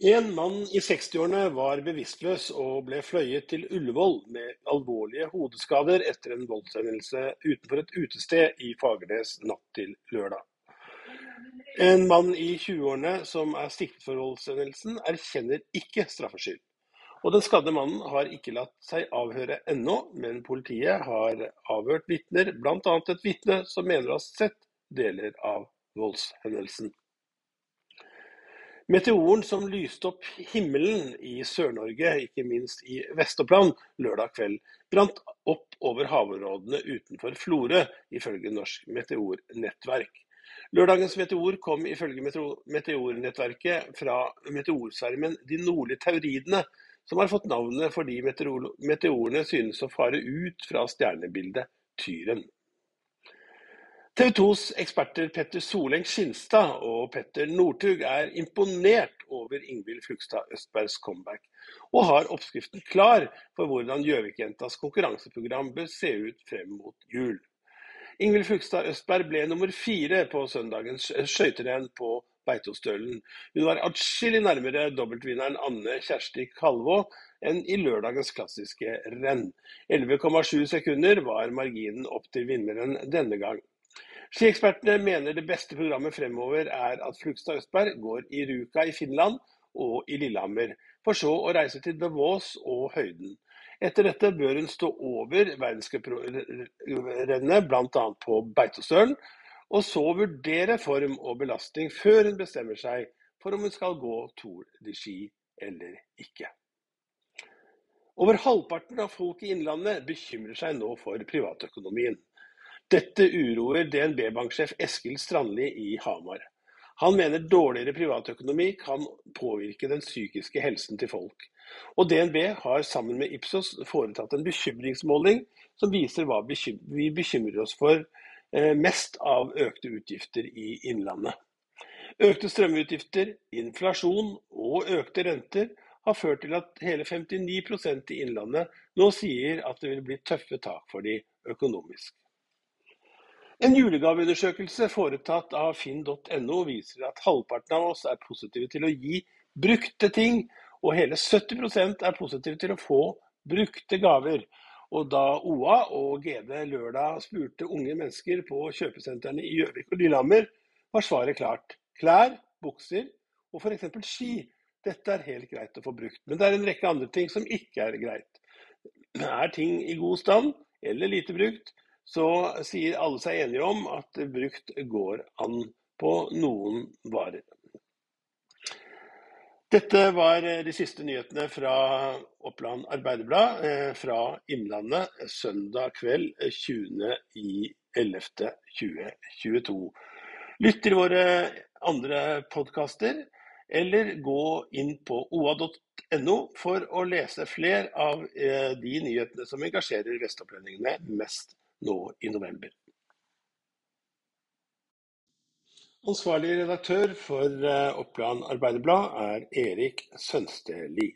En mann i 60-årene var bevisstløs og ble fløyet til Ullevål med alvorlige hodeskader etter en voldshendelse utenfor et utested i Fagernes natt til lørdag. En mann i 20-årene som er siktet for voldshendelsen, erkjenner ikke straffskyld. Og den skadde mannen har ikke latt seg avhøre ennå, men politiet har avhørt vitner, bl.a. et vitne som mener å ha sett deler av voldshendelsen. Meteoren som lyste opp himmelen i Sør-Norge, ikke minst i Vest-Oppland, lørdag kveld, brant opp over havområdene utenfor Florø, ifølge Norsk meteornettverk. Lørdagens meteor kom ifølge meteornettverket fra meteorsvermen De nordlige tauridene, som har fått navnet fordi meteorene synes å fare ut fra stjernebildet Tyren. TV 2s eksperter Petter Soleng Skinstad og Petter Northug er imponert over Ingvild Flugstad Østbergs comeback, og har oppskriften klar for hvordan Gjøvik-jentas konkurranseprogram bør se ut frem mot jul. Ingvild Flugstad Østberg ble nummer fire på søndagens skøyterenn på Beitostølen. Hun var atskillig nærmere dobbeltvinneren Anne Kjersti Kalvå enn i lørdagens klassiske renn. 11,7 sekunder var marginen opp til vinneren denne gang. Skiekspertene mener det beste programmet fremover er at Flugstad Østberg går i Ruka i Finland og i Lillehammer, for så å reise til Davos og høyden. Etter dette bør hun stå over verdenscuprennet, bl.a. på Beitostølen, og så vurdere form og belastning før hun bestemmer seg for om hun skal gå Tour de Ski eller ikke. Over halvparten av folk i Innlandet bekymrer seg nå for privatøkonomien. Dette uroer DNB-banksjef Eskil Strandli i Hamar. Han mener dårligere privatøkonomi kan påvirke den psykiske helsen til folk. Og DNB har sammen med Ipsos foretatt en bekymringsmåling som viser hva vi bekymrer oss for eh, mest av økte utgifter i Innlandet. Økte strømutgifter, inflasjon og økte renter har ført til at hele 59% i Innlandet nå sier at det vil bli tøffe tak for de økonomisk. En julegaveundersøkelse foretatt av finn.no viser at halvparten av oss er positive til å gi brukte ting, og hele 70% er positive til å få brukte gaver. Og da OA og GD lørdag spurte unge mennesker på kjøpesentrene i Gjøvik og Lillehammer, var svaret klart. Klær, bukser og f.eks. ski. Dette er helt greit å få brukt. Men det er en rekke andre ting som ikke er greit. Er ting i god stand eller lite brukt, så sier alle seg enige om at brukt går an på noen varer. Dette var de siste nyhetene fra Oppland Arbeiderblad eh, fra Innlandet søndag kveld 20.11.2022. Lytt til våre andre podkaster, eller gå inn på oa.no for å lese flere av eh, de nyhetene som engasjerer vestopplendingene mest nå i november. Ansvarlig redaktør for eh, Oppland Arbeiderblad er Erik Sønsteli.